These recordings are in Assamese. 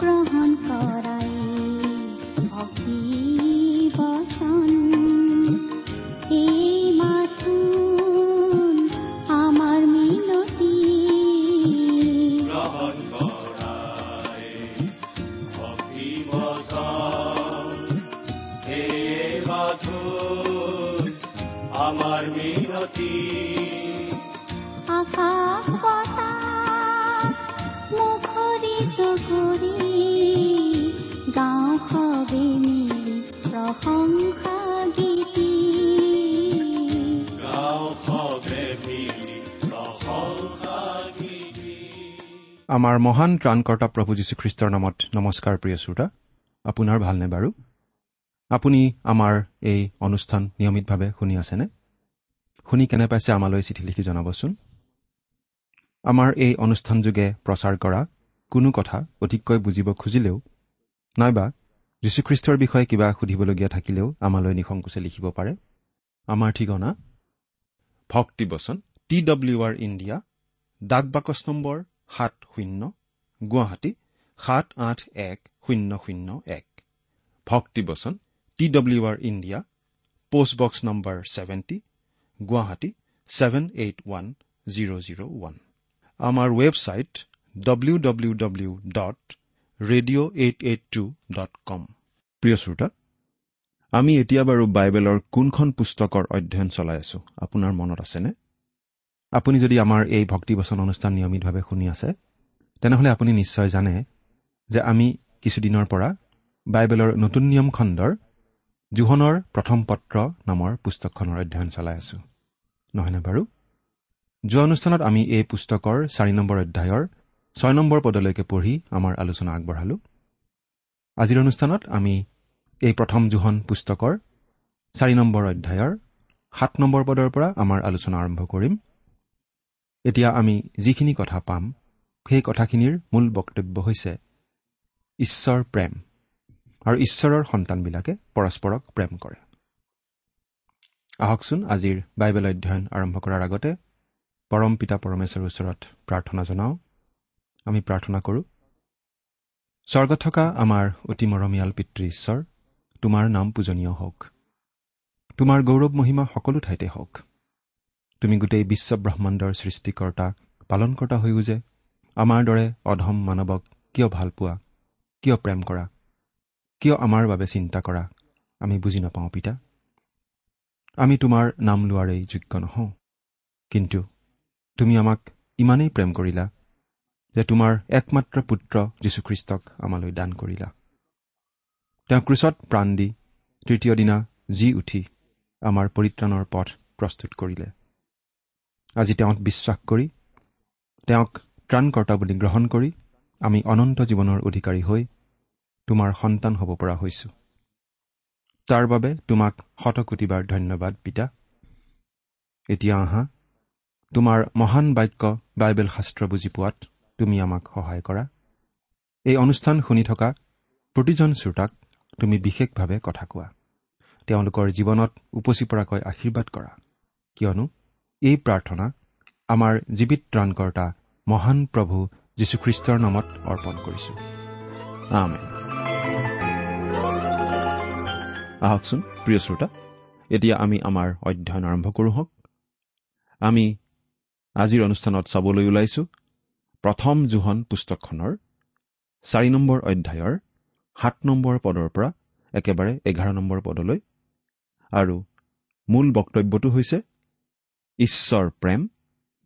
গ্ৰহণ কৰাই ভক্তি বচন আমাৰ মহান ত্ৰাণকৰ্তা প্ৰভু যীশুখ্ৰীষ্টৰ নামত নমস্কাৰ প্ৰিয় শ্ৰোতা। আপোনাৰ ভালনে বাৰু? আপুনি আমাৰ এই অনুষ্ঠান নিয়মিতভাৱে শুনি আছেনে? শুনি কেনে পাইছে আমালৈ চিঠি লিখি জনাবচোন? আমাৰ এই অনুষ্ঠানযোগে প্ৰচাৰ কৰা কোনো কথা অধিককৈ বুজিব খুজিলেও নাইবা যীশুখ্ৰীষ্টৰ বিষয়ে কিবা সুধিবলগীয়া থাকিলেও আমালৈ নিসংকোচে লিখিব পাৰে। আমাৰ ঠিকনা? ভক্তিবচন টি ডব্লিউ আৰ ইণ্ডিয়া ডাক বাকচ নম্বৰ সাত শূন্য গুৱাহাটী সাত আঠ এক শূন্য শূন্য এক। ভক্তিবচন T W R India post box number seventy Guwahati seven eight one zero' zero' one. আমাৰ website W W W dot radio' eight eight two dot com প্ৰিয় শ্ৰোতা আমি এতিয়া বাৰু বাইবেলৰ কোনখন পুস্তকৰ অধ্যয়ন চলাই আছো? আপোনাৰ মনত আছেনে? আপুনি যদি আমাৰ এই ভক্তিবচন অনুষ্ঠান নিয়মিতভাৱে শুনি আছে তেনেহ'লে আপুনি নিশ্চয় জানে যে আমি কিছুদিনৰ পৰা বাইবেলৰ নতুন নিয়ম খণ্ডৰ জোহনৰ প্ৰথম পত্ৰ নামৰ পুস্তকখনৰ অধ্যয়ন চলাই আছো। নহয়নে বাৰু? যোৱা অনুষ্ঠানত আমি এই পুস্তকৰ চাৰি নম্বৰ অধ্যায়ৰ ছয় নম্বৰ পদলৈকে পঢ়ি আমাৰ আলোচনা আগবঢ়ালো। আজিৰ অনুষ্ঠানত আমি এই প্ৰথম জোহন পুস্তকৰ চাৰি নম্বৰ অধ্যায়ৰ সাত নম্বৰ পদৰ পৰা আমাৰ আলোচনা আৰম্ভ কৰিম। এতিয়া আমি যিখিনি কথা পাম সেই কথাখিনিৰ মূল বক্তব্য হৈছে ঈশ্বৰ প্ৰেম। আৰু ঈশ্বৰৰ সন্তানবিলাকে পৰস্পৰক প্ৰেম কৰে। আহকচোন আজিৰ বাইবেল অধ্যয়ন আৰম্ভ কৰাৰ আগতে পৰম পিতা পৰমেশ্বৰৰ ওচৰত প্ৰাৰ্থনা জনাওঁ। আমি প্ৰাৰ্থনা কৰোঁ স্বৰ্গত থকা আমাৰ অতি মৰমীয়াল পিতৃ ঈশ্বৰ তোমাৰ নাম পূজনীয় হওক। তোমাৰ গৌৰৱ মহিমা সকলো ঠাইতে হওক। তুমি গোটেই বিশ্ব ব্ৰহ্মাণ্ডৰ সৃষ্টিকৰ্তা পালনকৰ্তা হৈও যে আমাৰ দৰে অধম মানৱক কিয় ভাল পোৱা? কিয় প্ৰেম কৰা? কিয় আমাৰ বাবে চিন্তা কৰা? আমি বুজি নাপাওঁ পিতা। আমি তোমাৰ নাম লোৱাৰেই যোগ্য নহওঁ। কিন্তু তুমি আমাক ইমানেই প্ৰেম কৰিলা যে তোমাৰ একমাত্ৰ পুত্ৰ যীশুখ্ৰীষ্টক আমালৈ দান কৰিলা। তেওঁ ক্ৰুচত প্ৰাণ দি তৃতীয় দিনা জি উঠি আমাৰ পৰিত্ৰাণৰ পথ প্ৰস্তুত কৰিলে। আজি তেওঁত বিশ্বাস কৰি তেওঁক ত্ৰাণকৰ্তা বুলি গ্ৰহণ কৰি আমি অনন্ত জীৱনৰ অধিকাৰী হৈ তোমাৰ সন্তান হ'ব পৰা হৈছো। তাৰ বাবে তোমাক শতকোটিবাৰ ধন্যবাদ পিতা। এতিয়া আহা তোমাৰ মহান বাক্য বাইবেল শাস্ত্ৰ বুজি পোৱাত তুমি আমাক সহায় কৰা। এই অনুষ্ঠান শুনি থকা প্ৰতিজন শ্ৰোতাক তুমি বিশেষভাৱে কথা কোৱা। তেওঁলোকৰ জীৱনত উপচি পৰাকৈ আশীৰ্বাদ কৰা। কিয়নো এই প্ৰাৰ্থনা আমাৰ জীৱিত ত্ৰাণকৰ্তা মহান প্ৰভু যীশুখ্ৰীষ্টৰ নামত অৰ্পণ কৰিছো। আহকচোন প্ৰিয় শ্ৰোতা এতিয়া আমি আমাৰ অধ্যয়ন আৰম্ভ কৰোঁ হওক। আমি আজিৰ অনুষ্ঠানত চাবলৈ ওলাইছো প্ৰথম জোহন পুস্তকখনৰ চাৰি নম্বৰ অধ্যায়ৰ সাত নম্বৰ পদৰ পৰা একেবাৰে এঘাৰ নম্বৰ পদলৈ। আৰু মূল বক্তব্যটো হৈছে ঈশ্বৰ প্ৰেম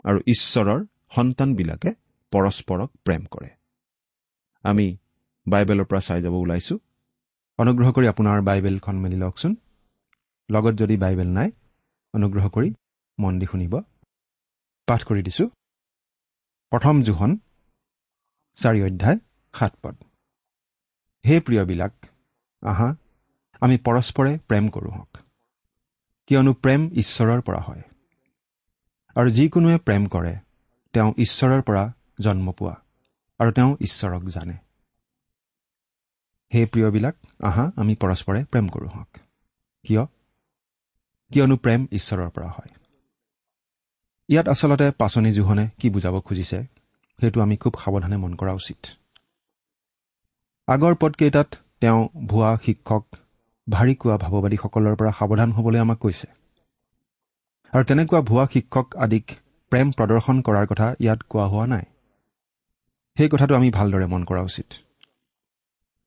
আৰু ঈশ্বৰৰ সন্তানবিলাকে পৰস্পৰক প্ৰেম কৰে। আমি বাইবেলৰ পৰা চাই যাব ওলাইছো। অনুগ্ৰহ কৰি আপোনাৰ বাইবেলখন মেলি লওকচোন। লগত যদি বাইবেল নাই অনুগ্ৰহ কৰি মন দি শুনিব। পাঠ কৰি দিছো। প্ৰথম জোহন চাৰি অধ্যায় সাত পদ। হে প্ৰিয়বিলাক আহা আমি পৰস্পৰে প্ৰেম কৰোঁ হওক। কিয়নো প্ৰেম ঈশ্বৰৰ পৰা হয়। আৰু যিকোনোৱে প্ৰেম কৰে তেওঁ ঈশ্বৰৰ পৰা জন্ম পোৱা আৰু তেওঁ ঈশ্বৰক জানে। হে প্ৰিয়বিলাক আহা আমি পৰস্পৰে প্ৰেম কৰোঁ হওক। কিয়? কিয়নো প্ৰেম ঈশ্বৰৰ পৰা হয়। ইয়াত আচলতে পাচনি জোহনে কি বুজাব খুজিছে সেইটো আমি খুব সাৱধানে মন কৰা উচিত। আগৰ পদকেইটাত তেওঁ ভুৱা শিক্ষক ভাৰী কোৱা ভাৱবাদীসকলৰ পৰা সাৱধান হ'বলৈ আমাক কৈছে। আৰু তেনেকুৱা ভুৱা শিক্ষক আদিক প্ৰেম প্ৰদৰ্শন কৰাৰ কথা ইয়াত কোৱা হোৱা নাই। সেই কথাটো আমি ভালদৰে মন কৰা উচিত।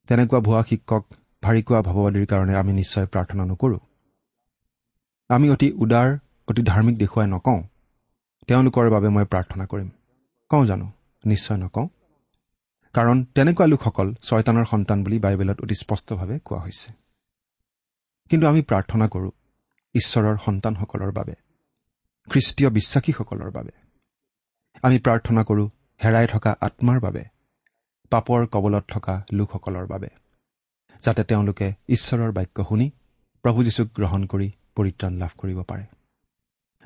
তেনেকুৱা ভুৱা শিক্ষক ভাৰী কোৱা ভাৱবাদীৰ কাৰণে আমি নিশ্চয় প্ৰাৰ্থনা নকৰোঁ। আমি অতি উদাৰ অতি ধাৰ্মিক দেখুৱাই নকওঁ। তেওঁলোকৰ বাবে মই প্ৰাৰ্থনা কৰিম। কওঁ জানো? নিশ্চয় নকওঁ। কাৰণ তেনেকুৱা লোকসকল ছয়তানৰ সন্তান বুলি বাইবেলত অতি স্পষ্টভাৱে কোৱা হৈছে। কিন্তু আমি প্ৰাৰ্থনা কৰোঁ ঈশ্বৰৰ সন্তানসকলৰ বাবে। খ্ৰীষ্টীয় বিশ্বাসীসকলৰ বাবে। আমি প্ৰাৰ্থনা কৰোঁ হেৰাই থকা আত্মাৰ বাবে পাপৰ কবলত থকা লোকসকলৰ বাবে যাতে তেওঁলোকে ঈশ্বৰৰ বাক্য শুনি প্ৰভু যীশুক গ্ৰহণ কৰি পৰিত্ৰাণ লাভ কৰিব পাৰে।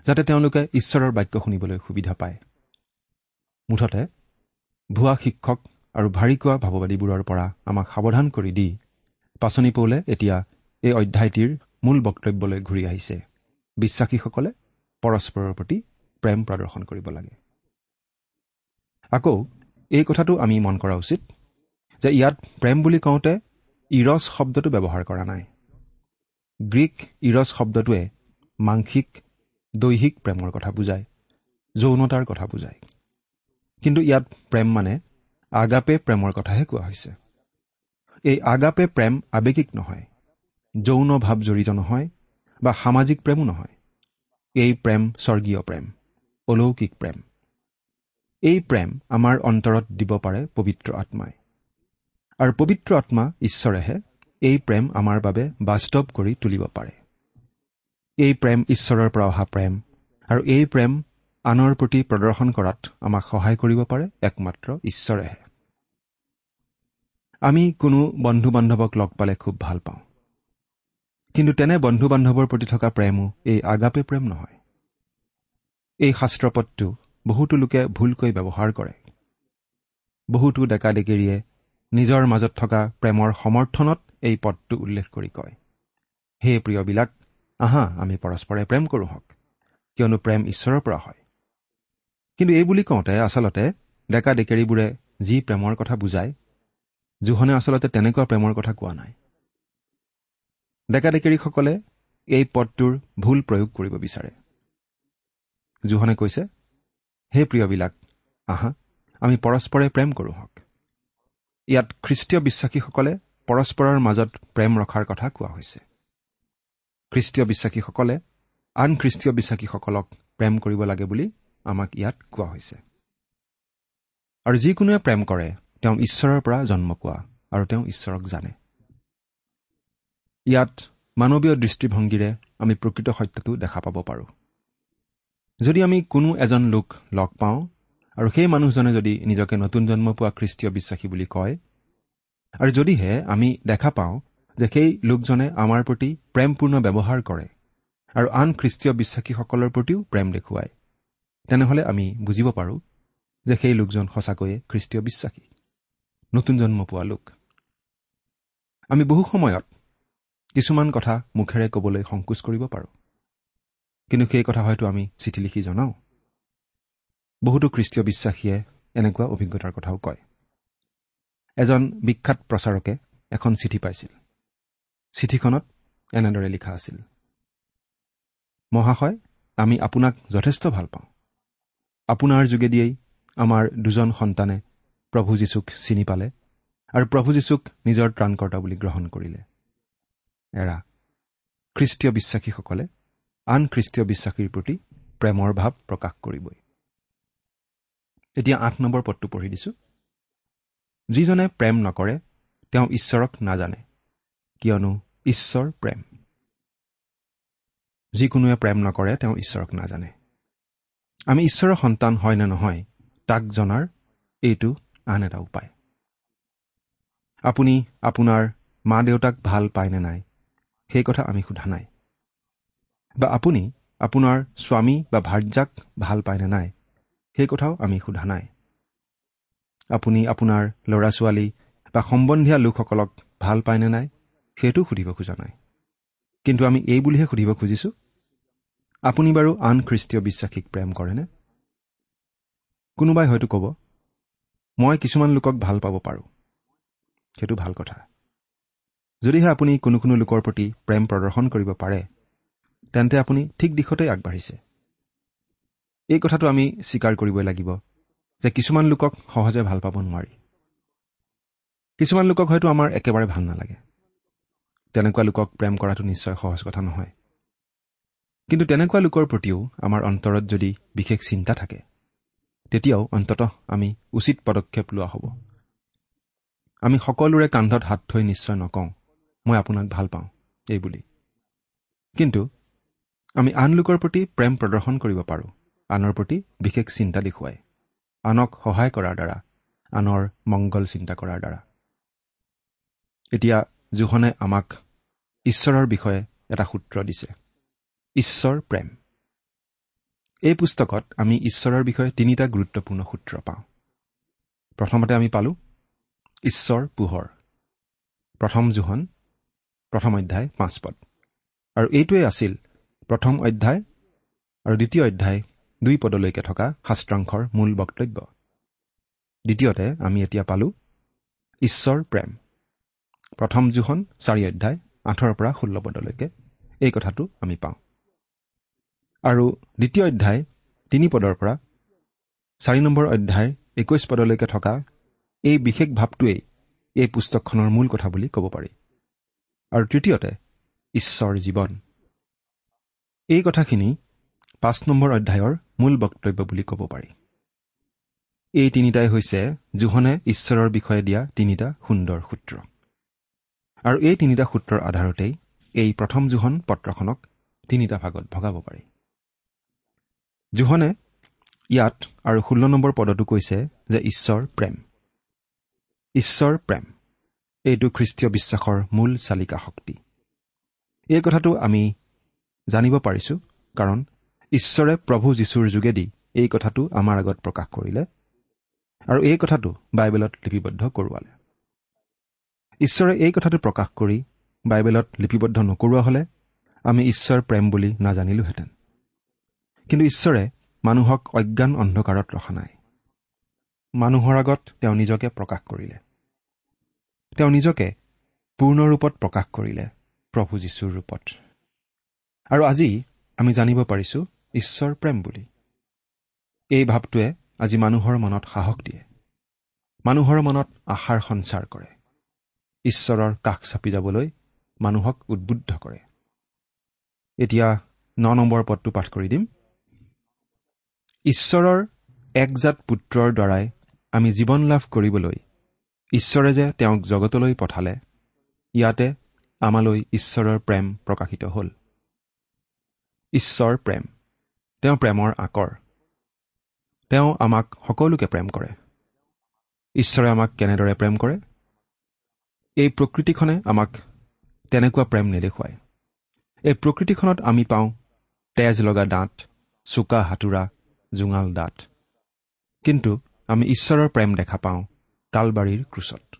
যাতে তেওঁলোকে ঈশ্বৰৰ বাক্য শুনিবলৈ সুবিধা পায়। মুঠতে ভুৱা শিক্ষক আৰু ভাৰী কোৱা ভাৱবাদীবোৰৰ পৰা আমাক সাৱধান কৰি দি পাচনি পৌলে এতিয়া এই অধ্যায়টিৰ মূল বক্তব্যলৈ ঘূৰি আহিছে। বিশ্বাসীসকলে পৰস্পৰৰ প্ৰতি প্ৰেম প্ৰদৰ্শন কৰিব লাগে। আকৌ এই কথাটো আমি মন কৰা উচিত যে ইয়াত প্ৰেম বুলি কওঁতে ইৰছ শব্দটো ব্যৱহাৰ কৰা নাই। গ্ৰীক ইৰছ শব্দটোৱে মাংসিক দৈহিক প্ৰেমৰ কথা বুজায় যৌনতাৰ কথা বুজায়। কিন্তু ইয়াত প্ৰেম মানে আগাপে প্ৰেমৰ কথাহে কোৱা হৈছে। এই আগাপে প্ৰেম আৱেগিক নহয় যৌন ভাৱ জড়িত নহয় বা সামাজিক প্ৰেমো নহয়। এই প্ৰেম স্বৰ্গীয় প্ৰেম অলৌকিক প্ৰেম। এই প্ৰেম আমাৰ অন্তৰত দিব পাৰে পবিত্ৰ আত্মাই। আৰু পবিত্ৰ আত্মা ঈশ্বৰেহে এই প্ৰেম আমাৰ বাবে বাস্তৱ কৰি তুলিব পাৰে। এই প্ৰেম ঈশ্বৰৰ পৰা অহা প্ৰেম আৰু এই প্ৰেম আনৰ প্ৰতি প্ৰদৰ্শন কৰাত আমাক সহায় কৰিব পাৰে একমাত্ৰ ঈশ্বৰেহে। আমি কোনো বন্ধু বান্ধৱক লগ পালে খুব ভাল পাওঁ। কিন্তু তেনে বন্ধু বান্ধৱৰ প্ৰতি থকা প্ৰেমো এই আগাপে প্ৰেম নহয়। এই শাস্ত্ৰপদটো বহুতো লোকে ভুলকৈ ব্যৱহাৰ কৰে। বহুতো ডেকা ডেকেৰীয়ে নিজৰ মাজত থকা প্ৰেমৰ সমৰ্থনত এই পদটো উল্লেখ কৰি কয়। হে প্ৰিয়বিলাক আহা আমি পৰস্পৰে প্ৰেম কৰোঁ হওক কিয়নো প্ৰেম ঈশ্বৰৰ পৰা হয়। কিন্তু এই বুলি কওঁতে আচলতে ডেকা ডেকেৰীবোৰে যি প্ৰেমৰ কথা বুজায় জোহনে আচলতে তেনেকুৱা প্ৰেমৰ কথা কোৱা নাই। ডেকা ডেকেৰীসকলে এই পদটোৰ ভুল প্ৰয়োগ কৰিব বিচাৰে। জোহনে কৈছে হে প্ৰিয়বিলাক আহা আমি পৰস্পৰে প্ৰেম কৰোঁ হওক। ইয়াত খ্ৰীষ্টীয় বিশ্বাসীসকলে পৰস্পৰৰ মাজত প্ৰেম ৰখাৰ কথা কোৱা হৈছে। খ্ৰীষ্টীয় বিশ্বাসীসকলে আন খ্ৰীষ্টীয় বিশ্বাসীসকলক প্ৰেম কৰিব লাগে বুলি আমাক ইয়াত কোৱা হৈছে। আৰু যিকোনোৱে প্ৰেম কৰে তেওঁ ঈশ্বৰৰ পৰা জন্ম পোৱা আৰু তেওঁ ঈশ্বৰক জানে। ইয়াত মানৱীয় দৃষ্টিভংগীৰে আমি প্ৰকৃত সত্যটো দেখা পাব পাৰোঁ। যদি আমি কোনো এজন লোক লগ পাওঁ আৰু সেই মানুহজনে যদি নিজকে নতুন জন্ম পোৱা খ্ৰীষ্টীয় বিশ্বাসী বুলি কয় আৰু যদিহে আমি দেখা পাওঁ যে সেই লোকজনে আমাৰ প্ৰতি প্ৰেমপূৰ্ণ ব্যৱহাৰ কৰে আৰু আন খ্ৰীষ্টীয় বিশ্বাসীসকলৰ প্ৰতিও প্ৰেম দেখুৱায় তেনেহলে আমি বুজিব পাৰোঁ যে সেই লোকজন সঁচাকৈয়ে খ্ৰীষ্টীয় বিশ্বাসী নতুন জন্ম পোৱা লোক। আমি বহু সময়ত কিছুমান কথা মুখেৰে ক'বলৈ সংকোচ কৰিব পাৰোঁ। কিন্তু সেই কথা হয়তো আমি চিঠি লিখি জনাওঁ। বহুতো খ্ৰীষ্টীয় বিশ্বাসীয়ে এনেকুৱা অভিজ্ঞতাৰ কথাও কয়। এজন বিখ্যাত প্ৰচাৰকে এখন চিঠি পাইছিল। চিঠিখনত এনেদৰে লিখা আছিল মহাশয় আমি আপোনাক যথেষ্ট ভাল পাওঁ। আপোনাৰ যোগেদিয়েই আমাৰ দুজন সন্তানে প্ৰভু যীশুক চিনি পালে আৰু প্ৰভু যীশুক নিজৰ ত্ৰাণকৰ্তা বুলি গ্ৰহণ কৰিলে। এৰা। খ্ৰীষ্টীয় বিশ্বাসীসকলে আন খ্ৰীষ্টীয় বিশ্বাসীৰ প্ৰতি প্ৰেমৰ ভাৱ প্ৰকাশ কৰিবই। এতিয়া আঠ নম্বৰ পদটো পঢ়ি দিছো। যিজনে প্ৰেম নকৰে তেওঁ ঈশ্বৰক নাজানে কিয়নো ঈশ্বৰ প্ৰেম। যিকোনোৱে প্ৰেম নকৰে তেওঁ ঈশ্বৰক নাজানে। আমি ঈশ্বৰৰ সন্তান হয় নে নহয় তাক জনাৰ এইটো আন এটা উপায়। আপুনি আপোনাৰ মা দেউতাক ভাল পায় নে নাই সেই কথা আমি সোধা নাই। বা আপুনি আপোনাৰ স্বামী বা ভাৰ্যাক ভাল পায় নে নাই? সেই কথাও আমি সোধা নাই। আপুনি আপোনাৰ ল'ৰা ছোৱালী বা সম্বন্ধীয় লোকসকলক ভাল পায় নে নাই? সেইটো সুধিব খোজা নাই। কিন্তু আমি এই বুলিহে সুধিব খুজিছোঁ আপুনি বাৰু আন খ্ৰীষ্টীয় বিশ্বাসীক প্ৰেম কৰেনে? কোনোবাই হয়তো ক'ব মই কিছুমান লোকক ভাল পাব পাৰোঁ। সেইটো ভাল কথা। যদিহে আপুনি কোনো কোনো লোকৰ প্ৰতি প্ৰেম প্ৰদৰ্শন কৰিব পাৰে তেন্তে আপুনি ঠিক দিশতেই আগবাঢ়িছে। এই কথাটো আমি স্বীকাৰ কৰিবই লাগিব যে কিছুমান লোকক সহজে ভাল পাব নোৱাৰি। কিছুমান লোকক হয়তো আমাৰ একেবাৰে ভাল নালাগে। তেনেকুৱা লোকক প্ৰেম কৰাটো নিশ্চয় সহজ কথা নহয়। কিন্তু তেনেকুৱা লোকৰ প্ৰতিও আমাৰ অন্তৰত যদি বিশেষ চিন্তা থাকে তেতিয়াও অন্ততঃ আমি উচিত পদক্ষেপ লোৱা হ'ব। আমি সকলোৰে কান্ধত হাত থৈ নিশ্চয় নকওঁ। মই আপোনাক ভাল পাওঁ এই বুলি। কিন্তু আমি আন লোকৰ প্ৰতি প্ৰেম প্ৰদৰ্শন কৰিব পাৰোঁ আনৰ প্ৰতি বিশেষ চিন্তা দেখুৱাই আনক সহায় কৰাৰ দ্বাৰা আনৰ মংগল চিন্তা কৰাৰ দ্বাৰা। এতিয়া জোহনে আমাক ঈশ্বৰৰ বিষয়ে এটা সূত্ৰ দিছে ঈশ্বৰ প্ৰেম। এই পুস্তকত আমি ঈশ্বৰৰ বিষয়ে তিনিটা গুৰুত্বপূৰ্ণ সূত্ৰ পাওঁ। প্ৰথমতে আমি পালোঁ ঈশ্বৰ পোহৰ। প্ৰথম জোহন প্ৰথম অধ্যায় পাঁচ পদ। আৰু এইটোৱেই আছিল প্ৰথম অধ্যায় আৰু দ্বিতীয় অধ্যায় দুই পদলৈকে থকা শাস্ত্ৰাংশৰ মূল বক্তব্য। দ্বিতীয়তে আমি এতিয়া পালোঁ ঈশ্বৰ প্ৰেম। প্ৰথম জোখন চাৰি অধ্যায় আঠৰ পৰা ষোল্ল পদলৈকে এই কথাটো আমি পাওঁ। আৰু দ্বিতীয় অধ্যায় তিনি পদৰ পৰা চাৰি নম্বৰ অধ্যায় একৈশ পদলৈকে থকা এই বিশেষ ভাৱটোৱেই এই পুস্তকখনৰ মূল কথা বুলি ক'ব পাৰি। আৰু তৃতীয়তে ঈশ্বৰ জীৱন। এই কথাখিনি পাঁচ নম্বৰ অধ্যায়ৰ মূল বক্তব্য বুলি ক'ব পাৰি। এই তিনিটাই হৈছে জোহনে ঈশ্বৰৰ বিষয়ে দিয়া তিনিটা সুন্দৰ সূত্ৰ। আৰু এই তিনিটা সূত্ৰৰ আধাৰতেই এই প্ৰথম জোহন পত্ৰখনক তিনিটা ভাগত ভগাব পাৰি। জোহনে ইয়াত আৰু ষোল্ল নম্বৰ পদতো কৈছে যে ঈশ্বৰ প্ৰেম। ঈশ্বৰ প্ৰেম। এইটো খ্ৰীষ্টীয় বিশ্বাসৰ মূল চালিকা শক্তি। এই কথাটো আমি জানিব পাৰিছোঁ কাৰণ ঈশ্বৰে প্ৰভু যীশুৰ যোগেদি এই কথাটো আমাৰ আগত প্ৰকাশ কৰিলে আৰু এই কথাটো বাইবেলত লিপিবদ্ধ কৰোৱালে। ঈশ্বৰে এই কথাটো প্ৰকাশ কৰি বাইবেলত লিপিবদ্ধ নকৰোৱা হ'লে আমি ঈশ্বৰ প্ৰেম বুলি নাজানিলোহেঁতেন। কিন্তু ঈশ্বৰে মানুহক অজ্ঞান অন্ধকাৰত ৰখা নাই। মানুহৰ আগত তেওঁ নিজকে প্ৰকাশ কৰিলে। তেওঁ নিজকে পূৰ্ণ ৰূপত প্ৰকাশ কৰিলে প্ৰভু যীশুৰ ৰূপত। আৰু আজি আমি জানিব পাৰিছো ঈশ্বৰ প্ৰেম বুলি। এই ভাৱটোৱে আজি মানুহৰ মনত সাহস দিয়ে। মানুহৰ মনত আশাৰ সঞ্চাৰ কৰে। ঈশ্বৰৰ কাষ চাপি যাবলৈ মানুহক উদ্বুদ্ধ কৰে। এতিয়া ন নম্বৰ পদটো পাঠ কৰি দিম। ঈশ্বৰৰ একজাত পুত্ৰৰ দ্বাৰাই আমি জীৱন লাভ কৰিবলৈ ঈশ্বৰে যে তেওঁক জগতলৈ পঠালে ইয়াতে আমালৈ ঈশ্বৰৰ প্ৰেম প্ৰকাশিত হ'ল। ঈশ্বৰ প্ৰেম। তেওঁ প্ৰেমৰ আকৰ। তেওঁ আমাক সকলোকে প্ৰেম কৰে। ঈশ্বৰে আমাক কেনেদৰে প্ৰেম কৰে? এই প্ৰকৃতিখনে আমাক তেনেকুৱা প্ৰেম নেদেখুৱায়। এই প্ৰকৃতিখনত আমি পাওঁ তেজ লগা দাঁত চোকা হাতোৰা জোঙাল দাঁত। কিন্তু আমি ঈশ্বৰৰ প্ৰেম দেখা পাওঁ কালবাৰীৰ ক্ৰুচত।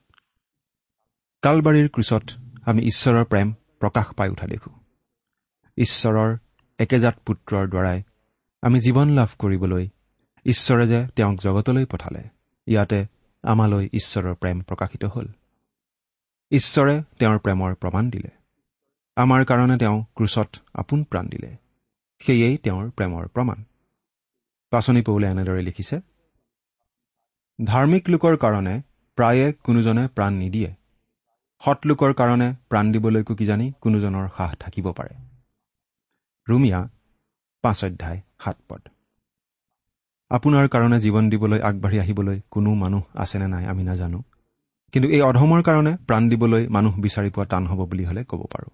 কালবাৰীৰ ক্ৰুচত আমি ঈশ্বৰৰ প্ৰেম প্ৰকাশ পাই উঠা দেখোঁ। ঈশ্বৰৰ একেজাত পুত্ৰৰ দ্বাৰাই আমি জীৱন লাভ কৰিবলৈ ঈশ্বৰে যে তেওঁক জগতলৈ পঠালে ইয়াতে আমালৈ ঈশ্বৰৰ প্ৰেম প্ৰকাশিত হ'ল। ঈশ্বৰে তেওঁৰ প্ৰেমৰ প্ৰমাণ দিলে। আমাৰ কাৰণে তেওঁ ক্ৰুচত আপোন প্ৰাণ দিলে। সেয়েই তেওঁৰ প্ৰেমৰ প্ৰমাণ। পাচনি পৌলে এনেদৰে লিখিছে ধাৰ্মিক লোকৰ কাৰণে প্ৰায়ে কোনোজনে প্ৰাণ নিদিয়ে। সৎলোকৰ কাৰণে প্ৰাণ দিবলৈকো কিজানি কোনোজনৰ সাহ থাকিব পাৰে। ৰুমিয়া পাঁচ অধ্যায় সাত পদ। আপোনাৰ কাৰণে জীৱন দিবলৈ আগবাঢ়ি আহিবলৈ কোনো মানুহ আছেনে নাই আমি নাজানো। কিন্তু এই অধমৰ কাৰণে প্ৰাণ দিবলৈ মানুহ বিচাৰি পোৱা টান হ'ব বুলি হ'লে ক'ব পাৰোঁ।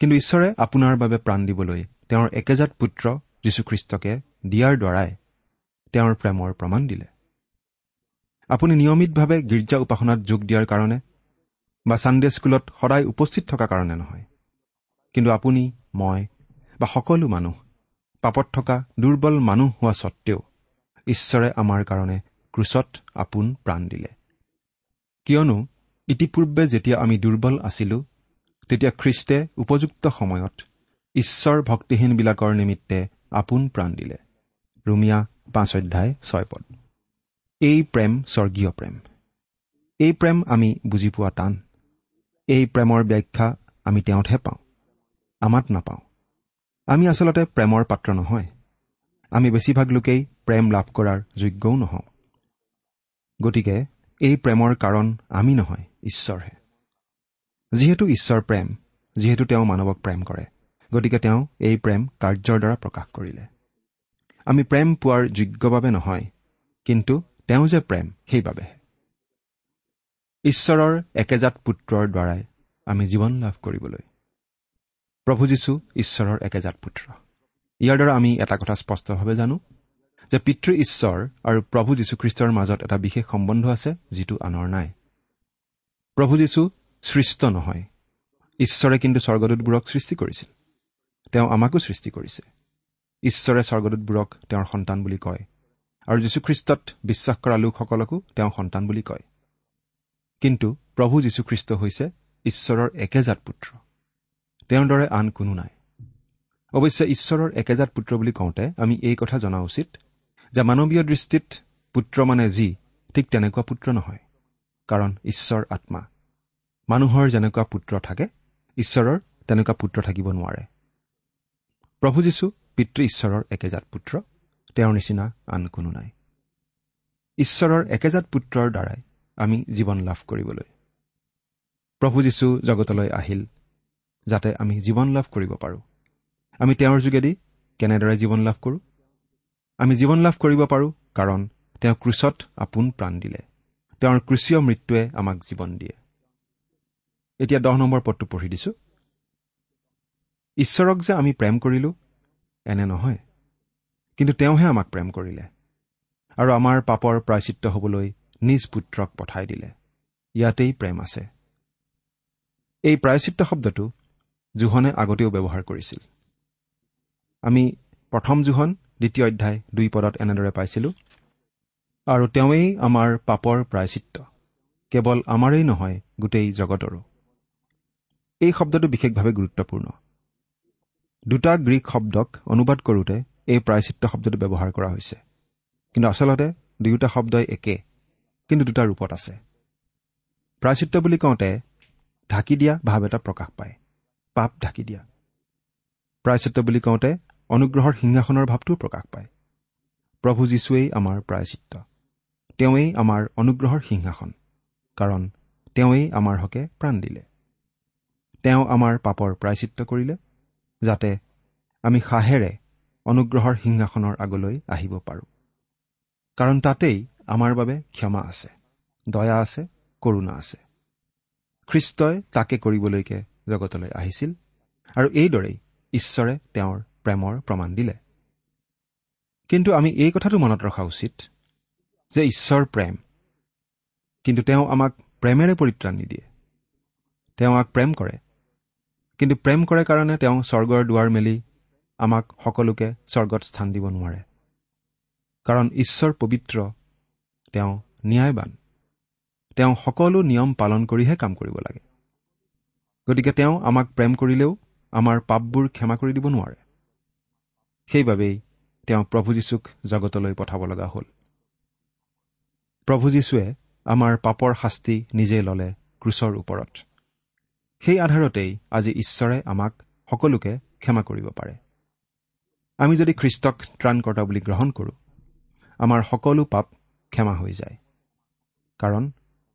কিন্তু ঈশ্বৰে আপোনাৰ বাবে প্ৰাণ দিবলৈ তেওঁৰ একেজাত পুত্ৰ যীশুখ্ৰীষ্টকে দিয়াৰ দ্বাৰাই তেওঁৰ প্ৰেমৰ প্ৰমাণ দিলে। আপুনি নিয়মিতভাৱে গীৰ্জা উপাসনাত যোগ দিয়াৰ কাৰণে বা ছানডে স্কুলত সদায় উপস্থিত থকাৰ কাৰণে নহয়। কিন্তু আপুনি মই বা সকলো মানুহ পাপত থকা দুৰ্বল মানুহ হোৱা স্বত্তেও ঈশ্বৰে আমাৰ কাৰণে ক্ৰুচত আপোন প্ৰাণ দিলে। কিয়নো ইতিপূৰ্বে যেতিয়া আমি দুৰ্বল আছিলো তেতিয়া খ্ৰীষ্টে উপযুক্ত সময়ত ঈশ্বৰ ভক্তিহীনবিলাকৰ নিমিত্তে আপোন প্ৰাণ দিলে। ৰুমিয়া পাঁচ অধ্যায় ছয় পদ। এই প্ৰেম স্বৰ্গীয় প্ৰেম। এই প্ৰেম আমি বুজি পোৱা টান। এই প্ৰেমৰ ব্যাখ্যা আমি তেওঁতহে পাওঁ আমাত নাপাওঁ। আমি আচলতে প্ৰেমৰ পাত্ৰ নহয়। আমি বেছিভাগ লোকেই প্ৰেম লাভ কৰাৰ যোগ্যও নহওঁ। গতিকে এই প্ৰেমৰ কাৰণ আমি নহয় ঈশ্বৰহে। যিহেতু ঈশ্বৰ প্ৰেম যিহেতু তেওঁ মানৱক প্ৰেম কৰে গতিকে তেওঁ এই প্ৰেম কাৰ্যৰ দ্বাৰা প্ৰকাশ কৰিলে। আমি প্ৰেম পোৱাৰ যোগ্য বাবে নহয় কিন্তু তেওঁ যে প্ৰেম সেইবাবেহে ঈশ্বৰৰ একেজাত পুত্ৰৰ দ্বাৰাই আমি জীৱন লাভ কৰিবলৈ। প্ৰভু যীশু ঈশ্বৰৰ একেজাত পুত্ৰ। ইয়াৰ দ্বাৰা আমি এটা কথা স্পষ্টভাৱে জানো যে পিতৃ ঈশ্বৰ আৰু প্ৰভু যীশুখ্ৰীষ্টৰ মাজত এটা বিশেষ সম্বন্ধ আছে যিটো আনৰ নাই। প্ৰভু যীশু সৃষ্ট নহয়। ঈশ্বৰে কিন্তু স্বৰ্গদূতবোৰক সৃষ্টি কৰিছিল। তেওঁ আমাকো সৃষ্টি কৰিছে। ঈশ্বৰে স্বৰ্গদূতবোৰক তেওঁৰ সন্তান বুলি কয়। আৰু যীশুখ্ৰীষ্টত বিশ্বাস কৰা লোকসকলকো তেওঁ সন্তান বুলি কয়। কিন্তু প্ৰভু যীশুখ্ৰীষ্ট হৈছে ঈশ্বৰৰ একেজাত পুত্ৰ। তেওঁৰ দৰে আন কোনো নাই। অৱশ্যে ঈশ্বৰৰ একেজাত পুত্ৰ বুলি কওঁতে আমি এই কথা জনা উচিত যে মানৱীয় দৃষ্টিত পুত্ৰ মানে যি ঠিক তেনেকুৱা পুত্ৰ নহয় কাৰণ ঈশ্বৰ আত্মা। মানুহৰ যেনেকুৱা পুত্ৰ থাকে ঈশ্বৰৰ তেনেকুৱা পুত্ৰ থাকিব নোৱাৰে। প্ৰভু যীশু পিতৃ ঈশ্বৰৰ একেজাত পুত্ৰ। তেওঁৰ নিচিনা আন কোনো নাই। ঈশ্বৰৰ একেজাত পুত্ৰৰ দ্বাৰাই আমি জীৱন লাভ কৰিবলৈ। প্ৰভু যীশু জগতলৈ আহিল যাতে আমি জীৱন লাভ কৰিব পাৰোঁ। আমি তেওঁৰ যোগেদি কেনেদৰে জীৱন লাভ কৰোঁ? আমি জীৱন লাভ কৰিব পাৰোঁ কাৰণ তেওঁ ক্ৰুচত আপোন প্ৰাণ দিলে। তেওঁৰ ক্ৰুচীয় মৃত্যুৱে আমাক জীৱন দিয়ে। এতিয়া দহ নম্বৰ পদটো পঢ়ি দিছো। ঈশ্বৰক যে আমি প্ৰেম কৰিলো এনে নহয়। কিন্তু তেওঁহে আমাক প্ৰেম কৰিলে আৰু আমাৰ পাপৰ প্ৰায়চিত্ৰ হবলৈ নিজ পুত্ৰক পঠাই দিলে। ইয়াতেই প্ৰেম আছে। এই প্ৰায়চিত্ৰ শব্দটো জোহনে আগতেও ব্যৱহাৰ কৰিছিল। আমি প্ৰথম জোহন দ্বিতীয় অধ্যায় দুই পদত এনেদৰে পাইছিলো। আৰু তেওঁৱেই আমাৰ পাপৰ প্ৰায়চিত্ৰ। কেৱল আমাৰেই নহয় গোটেই জগতৰো। এই শব্দটো বিশেষভাৱে গুৰুত্বপূৰ্ণ। দুটা গ্ৰীক শব্দক অনুবাদ কৰোঁতে এই প্ৰায়চিত্ৰ শব্দটো ব্যৱহাৰ কৰা হৈছে। কিন্তু আচলতে দুয়োটা শব্দই একে কিন্তু দুটা ৰূপত আছে। প্ৰায়চিত্ৰ বুলি কওঁতে ঢাকি দিয়া ভাৱ এটা প্ৰকাশ পায় পাপ ঢাকি দিয়া। প্ৰায়চিত্ৰ বুলি কওঁতে অনুগ্ৰহৰ সিংহাসনৰ ভাৱটোও প্ৰকাশ পায়। প্ৰভু যীশুৱেই আমাৰ প্ৰায়চিত্ৰ। তেওঁৱেই আমাৰ অনুগ্ৰহৰ সিংহাসন কাৰণ তেওঁৱেই আমাৰ হকে প্ৰাণ দিলে। তেওঁ আমাৰ পাপৰ প্ৰায়চিত্ৰ কৰিলে যাতে আমি সাহেৰে অনুগ্ৰহৰ সিংহাসনৰ আগলৈ আহিব পাৰোঁ। কাৰণ তাতেই আমাৰ বাবে ক্ষমা আছে দয়া আছে কৰুণা আছে। খ্ৰীষ্টই তাকে কৰিবলৈকে জগতলৈ আহিছিল আৰু এইদৰেই ঈশ্বৰে তেওঁৰ প্ৰেমৰ প্ৰমাণ দিলে। কিন্তু আমি এই কথাটো মনত ৰখা উচিত যে ঈশ্বৰ প্ৰেম। কিন্তু তেওঁ আমাক প্ৰেমেৰে পৰিত্ৰাণ নিদিয়ে। তেওঁ আমাক প্ৰেম কৰে। কিন্তু প্ৰেম কৰে কাৰণে তেওঁ স্বৰ্গৰ দুৱাৰ মেলি আমাক সকলোকে স্বৰ্গত স্থান দিব নোৱাৰে। কাৰণ ঈশ্বৰ পবিত্ৰ তেওঁ ন্যায়বান। তেওঁ সকলো নিয়ম পালন কৰিহে কাম কৰিব লাগে। গতিকে তেওঁ আমাক প্ৰেম কৰিলেও আমাৰ পাপবোৰ ক্ষমা কৰি দিব নোৱাৰে। সেইবাবেই তেওঁ প্ৰভু যীশুক জগতলৈ পঠাব লগা হ'ল। প্ৰভু যীশুৱে আমাৰ পাপৰ শাস্তি নিজে ললে ক্ৰুচৰ ওপৰত। সেই আধাৰতেই আজি ঈশ্বৰে আমাক সকলোকে ক্ষমা কৰিব পাৰে। আমি যদি খ্ৰীষ্টক ত্ৰাণকৰ্তা বুলি গ্ৰহণ কৰোঁ আমাৰ সকলো পাপ ক্ষমা হৈ যায়। কাৰণ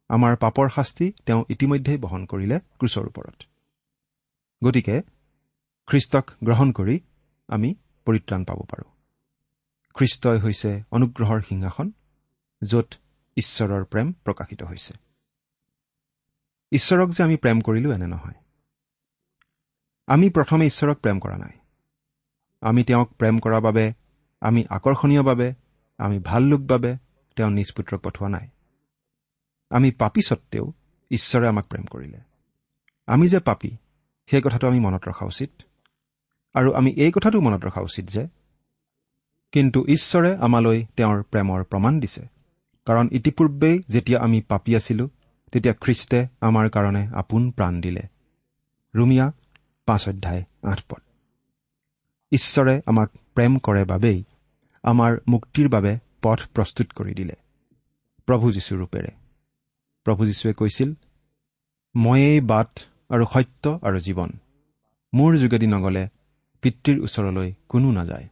আমাৰ পাপৰ শাস্তি তেওঁ ইতিমধ্যেই বহন কৰিলে ক্ৰুচৰ ওপৰত। গতিকে খ্ৰীষ্টক গ্ৰহণ কৰি আমি পৰিত্ৰাণ পাব পাৰোঁ। খ্ৰীষ্টই হৈছে অনুগ্ৰহৰ সিংহাসন য'ত ঈশ্বৰৰ প্ৰেম প্ৰকাশিত হৈছে। ঈশ্বৰক যে আমি প্ৰেম কৰিলো এনে নহয়। আমি প্ৰথমে ঈশ্বৰক প্ৰেম কৰা নাই। আমি তেওঁক প্ৰেম কৰাৰ বাবে আমি আকৰ্ষণীয় বাবে আমি ভাল লোক বাবে তেওঁ নিজ পুত্ৰক পঠোৱা নাই। আমি পাপী সত্বেও ঈশ্বৰে আমাক প্ৰেম কৰিলে। আমি যে পাপী সেই কথাটো আমি মনত ৰখা উচিত। আৰু আমি এই কথাটো মনত ৰখা উচিত যে কিন্তু ঈশ্বৰে আমালৈ তেওঁৰ প্ৰেমৰ প্ৰমাণ দিছে। কাৰণ ইতিপূৰ্বেই যেতিয়া আমি পাপী আছিলো তেতিয়া খ্ৰীষ্টে আমাৰ কাৰণে আপোন প্ৰাণ দিলে। ৰুমিয়া পাঁচ অধ্যায় আঠ পদ। ঈশ্বৰে আমাক প্ৰেম কৰে বাবেই আমাৰ মুক্তিৰ বাবে পথ প্ৰস্তুত কৰি দিলে। প্ৰভু যীশুৰূপেৰে প্ৰভু যীশুৱে কৈছিল ময়েই বাট আৰু সত্য আৰু জীৱন। মোৰ যোগেদি নগলে পিতৃৰ ওচৰলৈ কোনো নাযায়।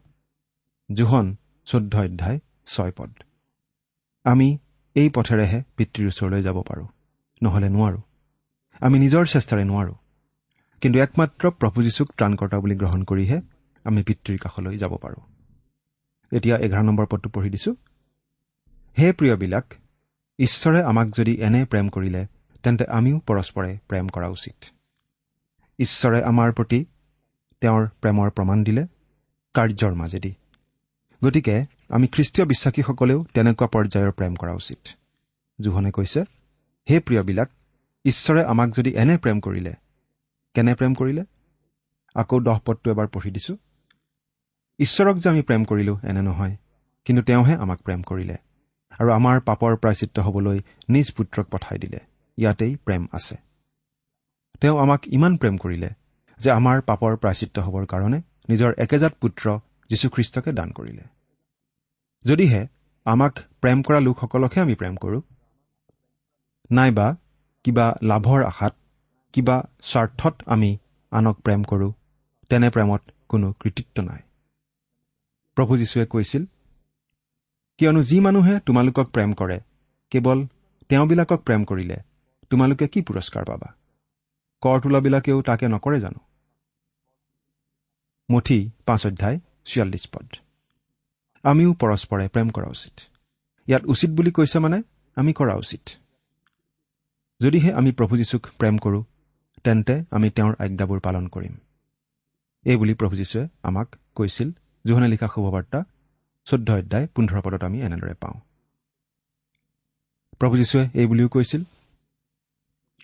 জোহন চৈধ্য অধ্যায় ছয় পদ। আমি এই পথেৰেহে পিতৃৰ ওচৰলৈ যাব পাৰোঁ। নহ'লে নোৱাৰোঁ। আমি নিজৰ চেষ্টাৰে নোৱাৰোঁ। কিন্তু একমাত্ৰ প্ৰভু যীশুক ত্ৰাণকৰ্তা বুলি গ্ৰহণ কৰিহে আমি পিতৃৰ কাষলৈ যাব পাৰোঁ। এতিয়া এঘাৰ নম্বৰ পদটো পঢ়ি দিছো। হে প্ৰিয়বিলাক ঈশ্বৰে আমাক যদি এনে প্ৰেম কৰিলে তেন্তে আমিও পৰস্পৰে প্ৰেম কৰা উচিত। ঈশ্বৰে আমাৰ প্ৰতি তেওঁৰ প্ৰেমৰ প্ৰমাণ দিলে কাৰ্যৰ মাজেদি। গতিকে আমি খ্ৰীষ্টীয় বিশ্বাসীসকলেও তেনেকুৱা পৰ্যায়ৰ প্ৰেম কৰা উচিত। জোহনে কৈছে হে প্ৰিয়বিলাক ঈশ্বৰে আমাক যদি এনে প্ৰেম কৰিলে কেনে প্ৰেম কৰিলে? আকৌ দহ পদটো এবাৰ পঢ়ি দিছো। ঈশ্বৰক যে আমি প্ৰেম কৰিলো এনে নহয়। কিন্তু তেওঁহে আমাক প্ৰেম কৰিলে আৰু আমাৰ পাপৰ প্ৰায়চিত্ৰ হবলৈ নিজ পুত্ৰক পঠাই দিলে। ইয়াতেই প্ৰেম আছে। তেওঁ আমাক ইমান প্ৰেম কৰিলে যে আমাৰ পাপৰ প্ৰায়চিত্ৰ হবৰ কাৰণে নিজৰ একেজাত পুত্ৰ যীশুখ্ৰীষ্টকে দান কৰিলে। যদিহে আমাক প্ৰেম কৰা লোকসকলকহে আমি প্ৰেম কৰোঁ নাইবা কিবা লাভৰ আশাত কিবা স্বাৰ্থত আমি আনক প্ৰেম কৰোঁ তেনে প্ৰেমত কোনো কৃতিত্ব নাই। প্ৰভু যীশুৱে কৈছিল কিয়নো যি মানুহে তোমালোকক প্ৰেম কৰে কেৱল তেওঁবিলাকক প্ৰেম কৰিলে তোমালোকে কি পুৰস্কাৰ পাবা? কৰ তোলাবিলাকেও তাকে নকৰে জানো? মুঠি পাঁচ অধ্যায় চিয়াল্লিছ পদ। আমিও পৰস্পৰে প্ৰেম কৰা উচিত। ইয়াত উচিত বুলি কৈছে মানে আমি কৰা উচিত। যদিহে আমি প্ৰভু যীশুক প্ৰেম কৰোঁ তেন্তে আমি তেওঁৰ আজ্ঞাবোৰ পালন কৰিম। এই বুলি প্ৰভু যীশুৱে আমাক কৈছিল জোহনে লিখা শুভবাৰ্তা চৈধ্য অধ্যায় পোন্ধৰ পদত আমি এনেদৰে পাওঁ। প্ৰভু যীশুৱে এই বুলিও কৈছিল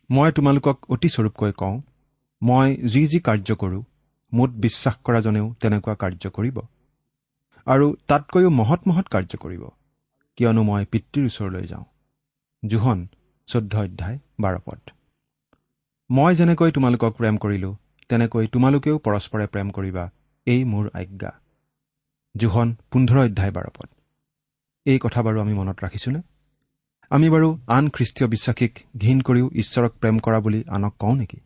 মই তোমালোকক অতি স্বৰূপকৈ কওঁ মই যি যি কাৰ্য কৰোঁ মোত বিশ্বাস কৰাজনেও তেনেকুৱা কাৰ্য কৰিব আৰু তাতকৈও মহৎ মহৎ কাৰ্য কৰিব কিয়নো মই পিতৃৰ ওচৰলৈ যাওঁ। জোহন চৈধ্য অধ্যায় বাৰ পদ। মই যেনেকৈ তোমালোকক প্ৰেম কৰিলো তেনেকৈ তোমালোকেও পৰস্পৰে প্ৰেম কৰিবা এই মোৰ আজ্ঞা। জোহন পোন্ধৰ অধ্যায় বাৰ পদ। এই কথা বাৰু আমি মনত ৰাখিছোনে? আমি বাৰু আন খ্ৰীষ্টীয় বিশ্বাসীক ঘীন কৰিও ঈশ্বৰক প্ৰেম কৰা বুলি আনক কওঁ নেকি?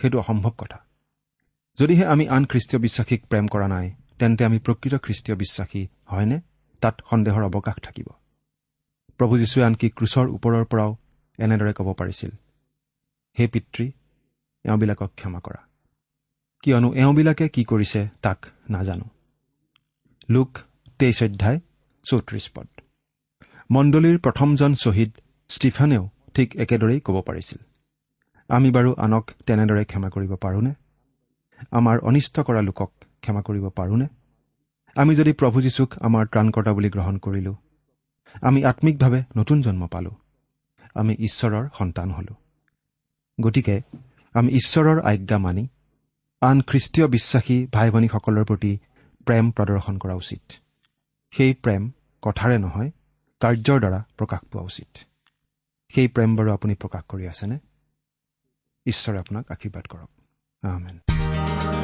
সেইটো অসম্ভৱ কথা। যদিহে আমি আন খ্ৰীষ্টীয় বিশ্বাসীক প্ৰেম কৰা নাই তেন্তে আমি প্ৰকৃত খ্ৰীষ্টীয় বিশ্বাসী হয়নে? তাত সন্দেহৰ অৱকাশ থাকিব। প্ৰভু যীশুৱে আনকি ক্ৰুচৰ ওপৰৰ পৰাও এনেদৰে ক'ব পাৰিছিল হে পিতৃ এওঁবিলাকক ক্ষমা কৰা। কিয়নো এওঁবিলাকে কি কৰিছে তাক নাজানো। লোক তেইছ অধ্যায় চৌত্ৰিশ পদ। মণ্ডলীৰ প্ৰথমজন শ্বহীদ ষ্টিফানেও ঠিক একেদৰেই ক'ব পাৰিছিল। আমি বাৰু আনক তেনেদৰে ক্ষমা কৰিব পাৰোনে? আমাৰ অনিষ্ট কৰা লোকক ক্ষমা কৰিব পাৰোনে? আমি যদি প্ৰভু যীশুক আমাৰ ত্ৰাণকৰ্তা বুলি গ্ৰহণ কৰিলো আমি আত্মিকভাৱে নতুন জন্ম পালো। আমি ঈশ্বৰৰ সন্তান হলো। গতিকে আমি ঈশ্বৰৰ আজ্ঞা মানি আন খ্ৰীষ্টীয় বিশ্বাসী ভাই ভনীসকলৰ প্ৰতি প্ৰেম প্ৰদৰ্শন কৰা উচিত। সেই প্ৰেম কথাৰে নহয় কাৰ্যৰ দ্বাৰা প্ৰকাশ পোৱা উচিত। সেই প্ৰেম বাৰু আপুনি প্ৰকাশ কৰি আছেনে? ঈশ্বৰে আপোনাক আশীৰ্বাদ কৰক। আমেন।